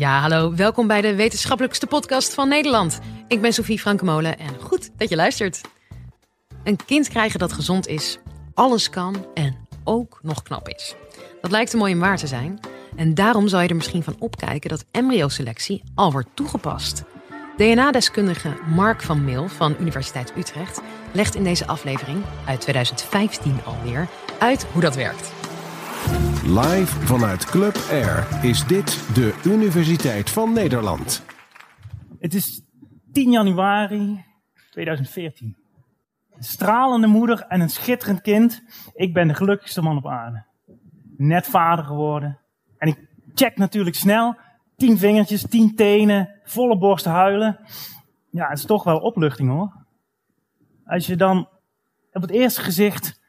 Ja, hallo. Welkom bij de wetenschappelijkste podcast van Nederland. Ik ben Sofie Frankemolen en goed dat je luistert. Een kind krijgen dat gezond is, alles kan en ook nog knap is. Dat lijkt een mooi waar te zijn. En daarom zou je er misschien van opkijken dat embryoselectie al wordt toegepast. DNA-deskundige Mark van Meel van Universiteit Utrecht legt in deze aflevering, uit 2015 alweer, uit hoe dat werkt. Live vanuit Club Air is dit de Universiteit van Nederland. Het is 10 januari 2014. Een stralende moeder en een schitterend kind. Ik ben de gelukkigste man op aarde. Net vader geworden. En ik check natuurlijk snel. Tien vingertjes, tien tenen, volle borst huilen. Ja, het is toch wel opluchting hoor. Als je dan op het eerste gezicht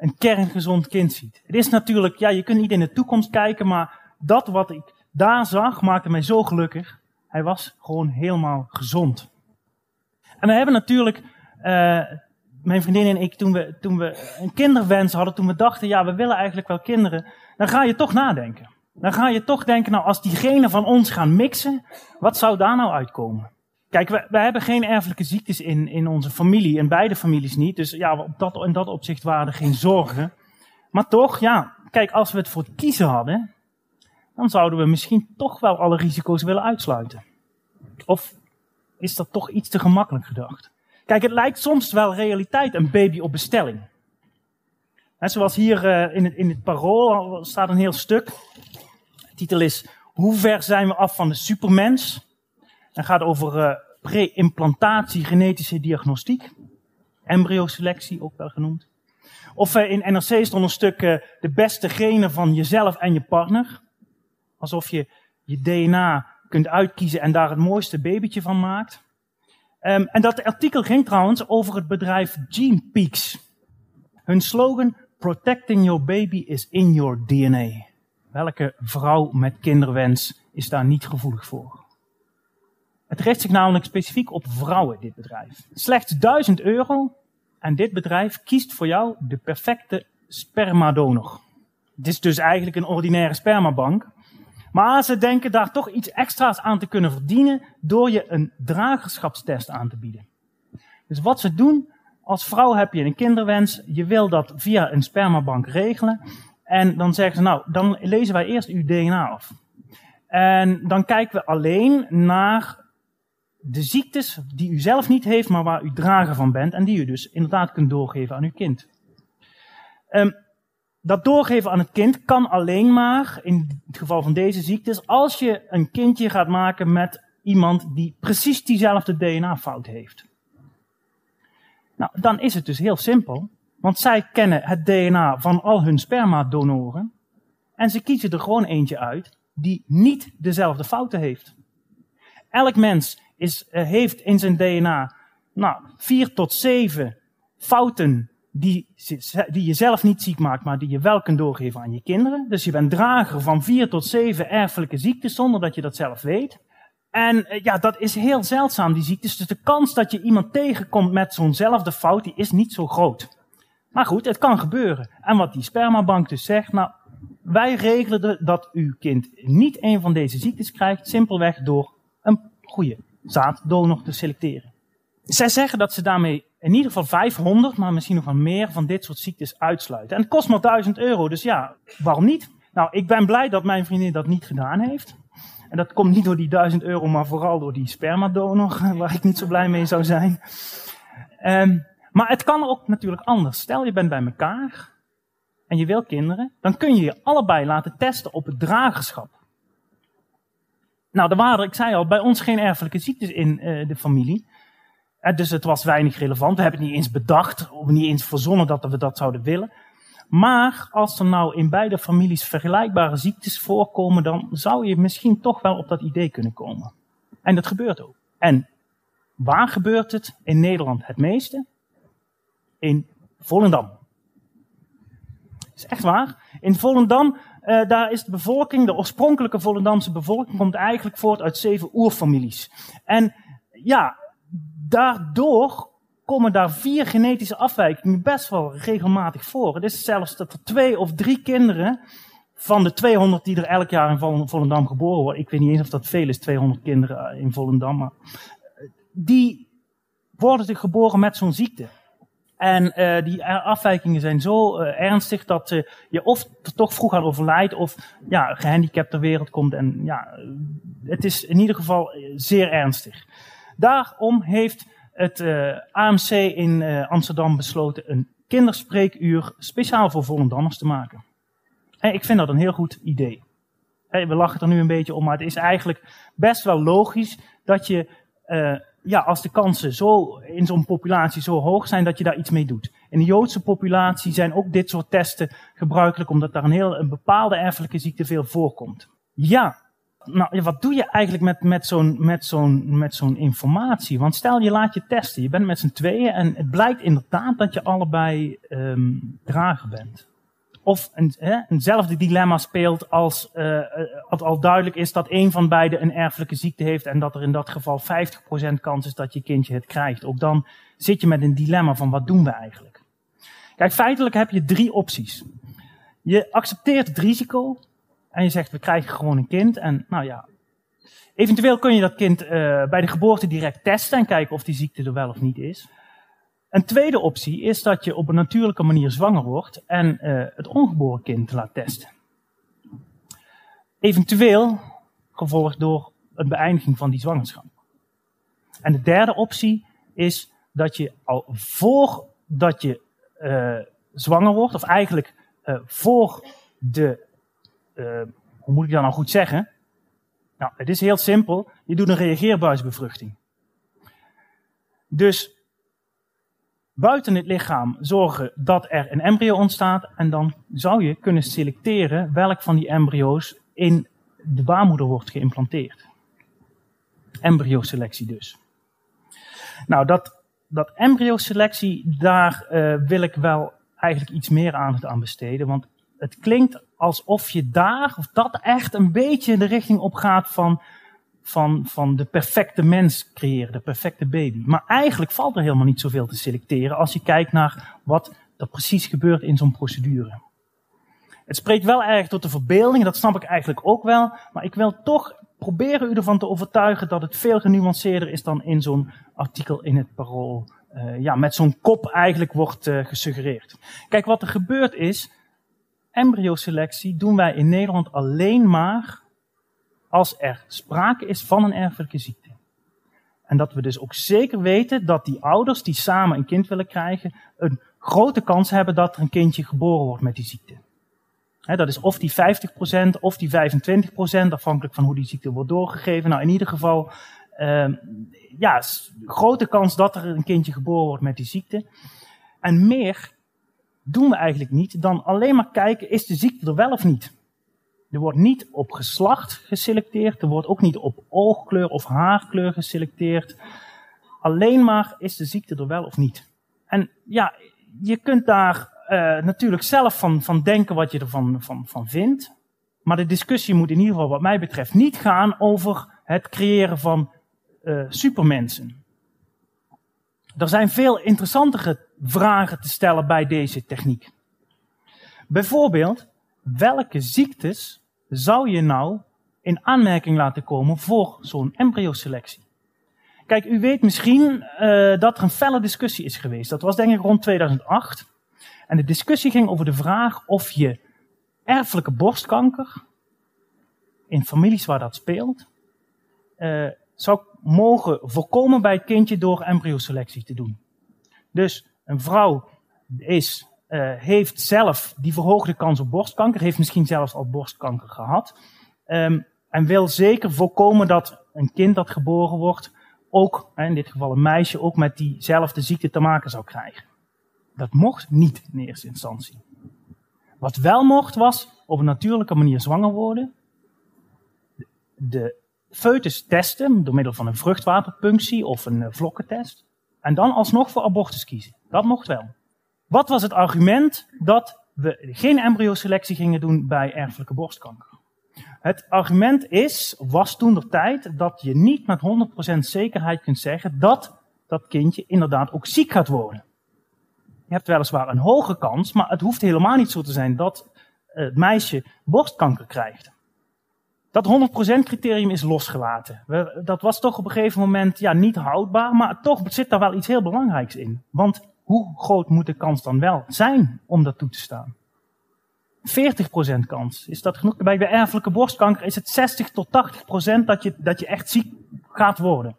een kerngezond kind ziet. Het is natuurlijk, ja, je kunt niet in de toekomst kijken, maar dat wat ik daar zag maakte mij zo gelukkig. Hij was gewoon helemaal gezond. En we hebben natuurlijk, uh, mijn vriendin en ik, toen we, toen we een kinderwens hadden, toen we dachten, ja, we willen eigenlijk wel kinderen, dan ga je toch nadenken. Dan ga je toch denken, nou, als diegenen van ons gaan mixen, wat zou daar nou uitkomen? Kijk, we, hebben geen erfelijke ziektes in, in onze familie, in beide families niet. Dus ja, op dat, in dat opzicht waren er geen zorgen. Maar toch, ja, kijk, als we het voor het kiezen hadden, dan zouden we misschien toch wel alle risico's willen uitsluiten. Of is dat toch iets te gemakkelijk gedacht? Kijk, het lijkt soms wel realiteit, een baby op bestelling. En zoals hier uh, in, het, in het parool staat een heel stuk. De titel is, hoe ver zijn we af van de supermens? Het gaat over uh, pre-implantatie genetische diagnostiek. Embryoselectie ook wel genoemd. Of uh, in NRC stond een stuk uh, de beste genen van jezelf en je partner. Alsof je je DNA kunt uitkiezen en daar het mooiste babytje van maakt. Um, en dat artikel ging trouwens over het bedrijf GenePeaks. Hun slogan, protecting your baby is in your DNA. Welke vrouw met kinderwens is daar niet gevoelig voor? Het richt zich namelijk specifiek op vrouwen, dit bedrijf. Slechts 1000 euro en dit bedrijf kiest voor jou de perfecte spermadonor. Het is dus eigenlijk een ordinaire spermabank. Maar ze denken daar toch iets extra's aan te kunnen verdienen door je een dragerschapstest aan te bieden. Dus wat ze doen, als vrouw heb je een kinderwens, je wil dat via een spermabank regelen. En dan zeggen ze, nou, dan lezen wij eerst uw DNA af. En dan kijken we alleen naar de ziektes die u zelf niet heeft, maar waar u drager van bent en die u dus inderdaad kunt doorgeven aan uw kind. Um, dat doorgeven aan het kind kan alleen maar, in het geval van deze ziektes, als je een kindje gaat maken met iemand die precies diezelfde DNA-fout heeft. Nou, dan is het dus heel simpel, want zij kennen het DNA van al hun spermadonoren en ze kiezen er gewoon eentje uit die niet dezelfde fouten heeft. Elk mens is, uh, heeft in zijn DNA nou, vier tot zeven fouten die, die je zelf niet ziek maakt, maar die je wel kunt doorgeven aan je kinderen. Dus je bent drager van vier tot zeven erfelijke ziektes zonder dat je dat zelf weet. En uh, ja, dat is heel zeldzaam, die ziektes. Dus de kans dat je iemand tegenkomt met zo'nzelfde fout, die is niet zo groot. Maar goed, het kan gebeuren. En wat die spermabank dus zegt, nou, wij regelen dat uw kind niet een van deze ziektes krijgt, simpelweg door een goede zaaddonor te selecteren. Zij zeggen dat ze daarmee in ieder geval 500, maar misschien nog wel meer van dit soort ziektes uitsluiten. En het kost maar 1000 euro, dus ja, waarom niet? Nou, ik ben blij dat mijn vriendin dat niet gedaan heeft. En dat komt niet door die 1000 euro, maar vooral door die spermadonor, waar ik niet zo blij mee zou zijn. Um, maar het kan ook natuurlijk anders. Stel je bent bij elkaar en je wil kinderen, dan kun je je allebei laten testen op het dragerschap. Nou, er waren, ik zei al, bij ons geen erfelijke ziektes in uh, de familie. Uh, dus het was weinig relevant. We hebben het niet eens bedacht, of niet eens verzonnen dat we dat zouden willen. Maar als er nou in beide families vergelijkbare ziektes voorkomen, dan zou je misschien toch wel op dat idee kunnen komen. En dat gebeurt ook. En waar gebeurt het in Nederland het meeste? In Volendam. Dat is echt waar. In Volendam uh, daar is de bevolking, de oorspronkelijke Volendamse bevolking, komt eigenlijk voort uit zeven oerfamilies. En ja, daardoor komen daar vier genetische afwijkingen best wel regelmatig voor. Het is zelfs dat er twee of drie kinderen van de 200 die er elk jaar in Volendam geboren worden, ik weet niet eens of dat veel is, 200 kinderen in Volendam, maar die worden zich geboren met zo'n ziekte. En uh, die afwijkingen zijn zo uh, ernstig dat je of er toch vroeg aan overlijdt of ja, gehandicapt ter wereld komt. En ja, het is in ieder geval zeer ernstig. Daarom heeft het AMC in Amsterdam besloten een kinderspreekuur speciaal voor Volendammers te maken. En ik vind dat een heel goed idee. we lachen er nu een beetje om, maar het is eigenlijk best wel logisch dat je ja, als de kansen zo in zo'n populatie zo hoog zijn dat je daar iets mee doet. In de Joodse populatie zijn ook dit soort testen gebruikelijk, omdat daar een heel een bepaalde erfelijke ziekte veel voorkomt. Ja, nou, wat doe je eigenlijk met, met zo'n met zo'n met zo'n informatie? Want stel je laat je testen, je bent met z'n tweeën en het blijkt inderdaad dat je allebei um, drager bent of een, hè, eenzelfde dilemma speelt als uh, al duidelijk is dat een van beiden een erfelijke ziekte heeft en dat er in dat geval 50% kans is dat je kindje het krijgt. Ook dan zit je met een dilemma van wat doen we eigenlijk? Kijk, feitelijk heb je drie opties. Je accepteert het risico en je zegt we krijgen gewoon een kind en nou ja, eventueel kun je dat kind uh, bij de geboorte direct testen en kijken of die ziekte er wel of niet is. Een tweede optie is dat je op een natuurlijke manier zwanger wordt en uh, het ongeboren kind laat testen. Eventueel gevolgd door een beëindiging van die zwangerschap. En de derde optie is dat je al voordat je uh, zwanger wordt, of eigenlijk uh, voor de, hoe moet ik dat nou goed zeggen? Nou, het is heel simpel. Je doet een reageerbuisbevruchting. Dus buiten het lichaam zorgen dat er een embryo ontstaat. En dan zou je kunnen selecteren welk van die embryo's in de baarmoeder wordt geïmplanteerd. Embryoselectie dus. Nou, dat, dat embryoselectie, daar uh, wil ik wel eigenlijk iets meer aandacht aan besteden. Want het klinkt alsof je daar, of dat echt een beetje de richting op gaat van van, van de perfecte mens creëren, de perfecte baby. Maar eigenlijk valt er helemaal niet zoveel te selecteren als je kijkt naar wat er precies gebeurt in zo'n procedure. Het spreekt wel erg tot de verbeelding, dat snap ik eigenlijk ook wel, maar ik wil toch proberen u ervan te overtuigen dat het veel genuanceerder is dan in zo'n artikel in het parool. Uh, ja, met zo'n kop eigenlijk wordt uh, gesuggereerd. Kijk, wat er gebeurt is, embryoselectie doen wij in Nederland alleen maar als er sprake is van een erfelijke ziekte. En dat we dus ook zeker weten dat die ouders die samen een kind willen krijgen, een grote kans hebben dat er een kindje geboren wordt met die ziekte. dat is of die 50% of die 25%, afhankelijk van hoe die ziekte wordt doorgegeven. Nou, in ieder geval, uh, ja, grote kans dat er een kindje geboren wordt met die ziekte. En meer doen we eigenlijk niet dan alleen maar kijken, is de ziekte er wel of niet? Er wordt niet op geslacht geselecteerd. Er wordt ook niet op oogkleur of haarkleur geselecteerd. Alleen maar is de ziekte er wel of niet. En ja, je kunt daar uh, natuurlijk zelf van, van denken wat je ervan van, van vindt. Maar de discussie moet in ieder geval wat mij betreft niet gaan over het creëren van uh, supermensen. Er zijn veel interessantere vragen te stellen bij deze techniek. Bijvoorbeeld, welke ziektes zou je nou in aanmerking laten komen voor zo'n embryoselectie? Kijk, u weet misschien uh, dat er een felle discussie is geweest. Dat was denk ik rond 2008. En de discussie ging over de vraag of je erfelijke borstkanker, in families waar dat speelt, uh, zou mogen voorkomen bij het kindje door embryoselectie te doen. Dus een vrouw is uh, heeft zelf die verhoogde kans op borstkanker, heeft misschien zelfs al borstkanker gehad. Um, en wil zeker voorkomen dat een kind dat geboren wordt, ook, in dit geval een meisje, ook met diezelfde ziekte te maken zou krijgen. Dat mocht niet in eerste instantie. Wat wel mocht was op een natuurlijke manier zwanger worden, de foetus testen door middel van een vruchtwaterpunctie of een vlokkentest, en dan alsnog voor abortus kiezen. Dat mocht wel. Wat was het argument dat we geen embryoselectie gingen doen bij erfelijke borstkanker? Het argument is, was toen de tijd, dat je niet met 100% zekerheid kunt zeggen dat dat kindje inderdaad ook ziek gaat worden. Je hebt weliswaar een hoge kans, maar het hoeft helemaal niet zo te zijn dat het meisje borstkanker krijgt. Dat 100% criterium is losgelaten. Dat was toch op een gegeven moment ja, niet houdbaar, maar toch zit daar wel iets heel belangrijks in. Want hoe groot moet de kans dan wel zijn om dat toe te staan? 40% kans. Is dat genoeg? Bij de erfelijke borstkanker is het 60 tot 80% dat je, dat je echt ziek gaat worden.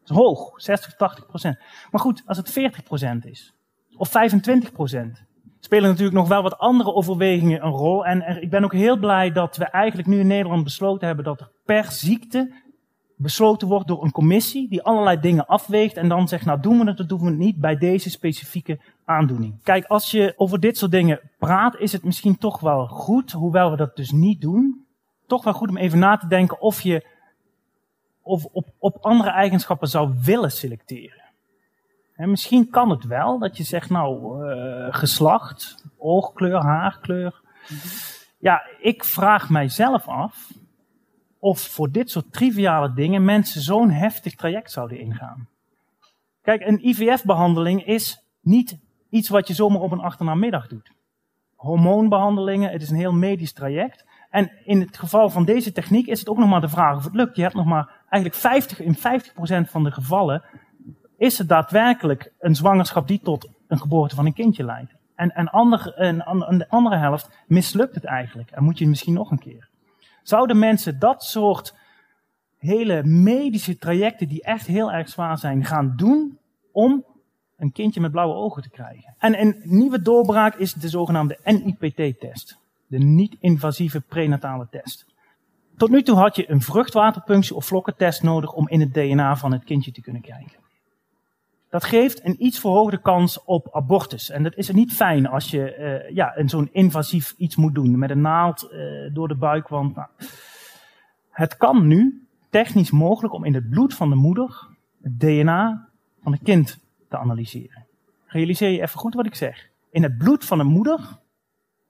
Dat is hoog, 60 tot 80%. Maar goed, als het 40% is, of 25%, spelen natuurlijk nog wel wat andere overwegingen een rol. En ik ben ook heel blij dat we eigenlijk nu in Nederland besloten hebben dat er per ziekte besloten wordt door een commissie die allerlei dingen afweegt en dan zegt, nou doen we het of doen we het niet bij deze specifieke aandoening. Kijk, als je over dit soort dingen praat, is het misschien toch wel goed, hoewel we dat dus niet doen, toch wel goed om even na te denken of je of op, op andere eigenschappen zou willen selecteren. En misschien kan het wel dat je zegt, nou, uh, geslacht, oogkleur, haarkleur. Ja, ik vraag mijzelf af of voor dit soort triviale dingen mensen zo'n heftig traject zouden ingaan. Kijk, een IVF-behandeling is niet iets wat je zomaar op een achternaamiddag doet. Hormoonbehandelingen, het is een heel medisch traject. En in het geval van deze techniek is het ook nog maar de vraag of het lukt. Je hebt nog maar eigenlijk 50, in 50% van de gevallen is het daadwerkelijk een zwangerschap die tot een geboorte van een kindje leidt. En, en, en de andere helft mislukt het eigenlijk. En moet je misschien nog een keer. Zouden mensen dat soort hele medische trajecten die echt heel erg zwaar zijn gaan doen om een kindje met blauwe ogen te krijgen? En een nieuwe doorbraak is de zogenaamde NIPT-test. De niet-invasieve prenatale test. Tot nu toe had je een vruchtwaterpunctie of vlokkentest nodig om in het DNA van het kindje te kunnen kijken dat geeft een iets verhoogde kans op abortus. En dat is niet fijn als je uh, ja, zo'n invasief iets moet doen met een naald uh, door de buikwand. Nou, het kan nu technisch mogelijk om in het bloed van de moeder het DNA van het kind te analyseren. Realiseer je even goed wat ik zeg. In het bloed van de moeder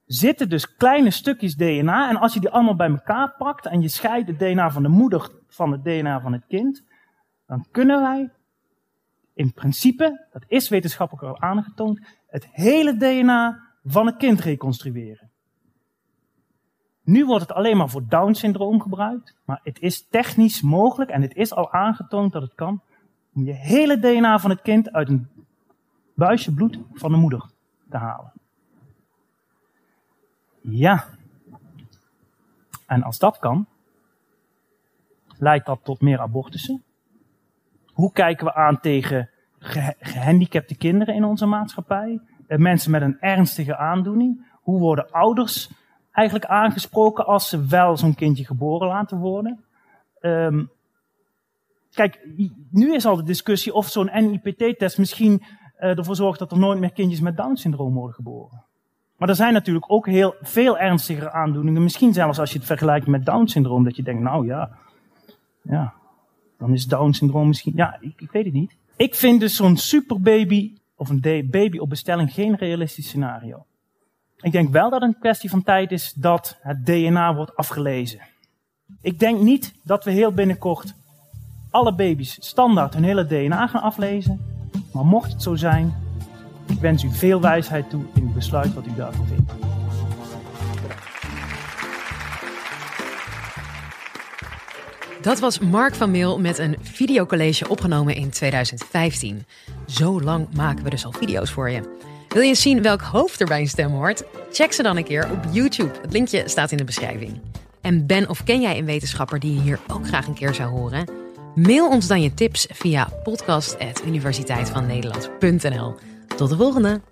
zitten dus kleine stukjes DNA. En als je die allemaal bij elkaar pakt en je scheidt het DNA van de moeder van het DNA van het kind, dan kunnen wij in principe, dat is wetenschappelijk al aangetoond, het hele DNA van het kind reconstrueren. Nu wordt het alleen maar voor Down-syndroom gebruikt, maar het is technisch mogelijk en het is al aangetoond dat het kan om je hele DNA van het kind uit een buisje bloed van de moeder te halen. Ja. En als dat kan, leidt dat tot meer abortussen, hoe kijken we aan tegen gehandicapte kinderen in onze maatschappij? Eh, mensen met een ernstige aandoening? Hoe worden ouders eigenlijk aangesproken als ze wel zo'n kindje geboren laten worden? Um, kijk, nu is al de discussie of zo'n NIPT-test misschien uh, ervoor zorgt dat er nooit meer kindjes met Down-syndroom worden geboren. Maar er zijn natuurlijk ook heel veel ernstigere aandoeningen. Misschien zelfs als je het vergelijkt met Down-syndroom, dat je denkt, nou ja, ja, dan is Down-syndroom misschien, ja, ik, ik, weet het niet. Ik vind dus zo'n superbaby, of een baby op bestelling, geen realistisch scenario. Ik denk wel dat het een kwestie van tijd is dat het DNA wordt afgelezen. Ik denk niet dat we heel binnenkort alle baby's standaard hun hele DNA gaan aflezen. Maar mocht het zo zijn, ik wens u veel wijsheid toe in het besluit wat u daarvan vindt. Dat was Mark van Meel met een videocollege opgenomen in 2015. Zo lang maken we dus al video's voor je. Wil je zien welk hoofd er bij een stem hoort? Check ze dan een keer op YouTube. Het linkje staat in de beschrijving. En ben of ken jij een wetenschapper die je hier ook graag een keer zou horen? Mail ons dan je tips via podcast.universiteitvannederland.nl. Tot de volgende!